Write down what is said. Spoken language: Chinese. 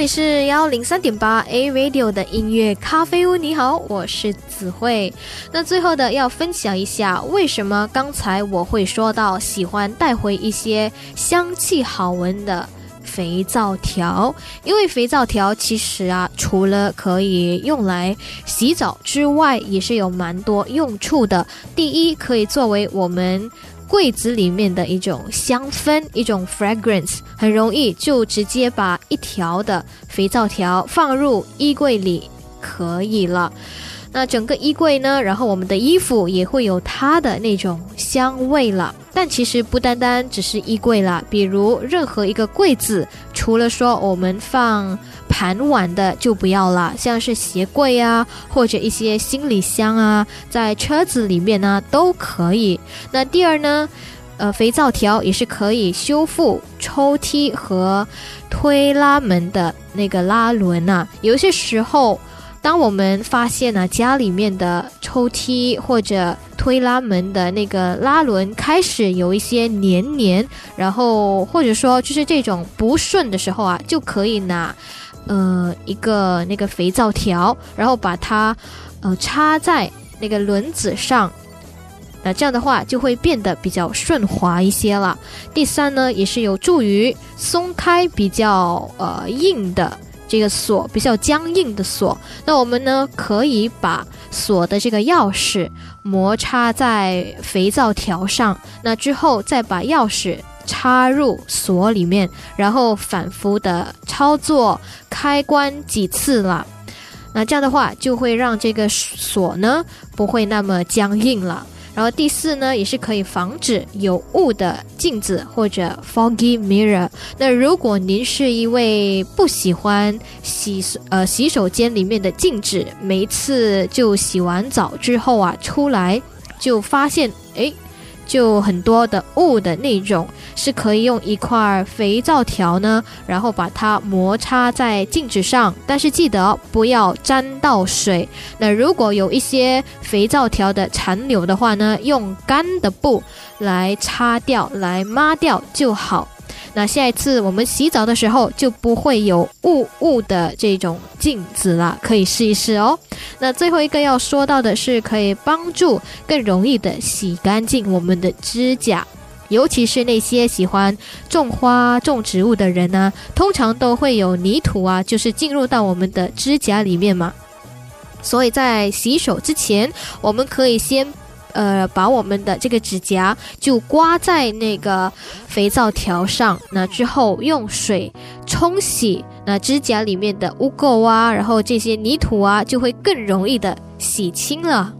这里是幺零三点八 A Radio 的音乐咖啡屋，你好，我是子慧。那最后的要分享一下，为什么刚才我会说到喜欢带回一些香气好闻的肥皂条？因为肥皂条其实啊，除了可以用来洗澡之外，也是有蛮多用处的。第一，可以作为我们柜子里面的一种香氛，一种 fragrance，很容易就直接把一条的肥皂条放入衣柜里可以了。那整个衣柜呢，然后我们的衣服也会有它的那种香味了。但其实不单单只是衣柜啦，比如任何一个柜子，除了说我们放盘碗的就不要了，像是鞋柜啊，或者一些行李箱啊，在车子里面呢都可以。那第二呢，呃，肥皂条也是可以修复抽屉和推拉门的那个拉轮啊，有些时候。当我们发现呢，家里面的抽屉或者推拉门的那个拉轮开始有一些黏黏，然后或者说就是这种不顺的时候啊，就可以拿，呃，一个那个肥皂条，然后把它，呃，插在那个轮子上，那这样的话就会变得比较顺滑一些了。第三呢，也是有助于松开比较呃硬的。这个锁比较僵硬的锁，那我们呢可以把锁的这个钥匙摩擦在肥皂条上，那之后再把钥匙插入锁里面，然后反复的操作开关几次了，那这样的话就会让这个锁呢不会那么僵硬了。然后第四呢，也是可以防止有雾的镜子或者 foggy mirror。那如果您是一位不喜欢洗呃洗手间里面的镜子，每一次就洗完澡之后啊出来就发现哎。就很多的雾的那种，是可以用一块肥皂条呢，然后把它摩擦在镜子上，但是记得不要沾到水。那如果有一些肥皂条的残留的话呢，用干的布来擦掉、来抹掉就好。那下一次我们洗澡的时候就不会有雾雾的这种镜子了，可以试一试哦。那最后一个要说到的是，可以帮助更容易的洗干净我们的指甲，尤其是那些喜欢种花、种植物的人呢，通常都会有泥土啊，就是进入到我们的指甲里面嘛。所以在洗手之前，我们可以先。呃，把我们的这个指甲就刮在那个肥皂条上，那之后用水冲洗，那指甲里面的污垢啊，然后这些泥土啊，就会更容易的洗清了。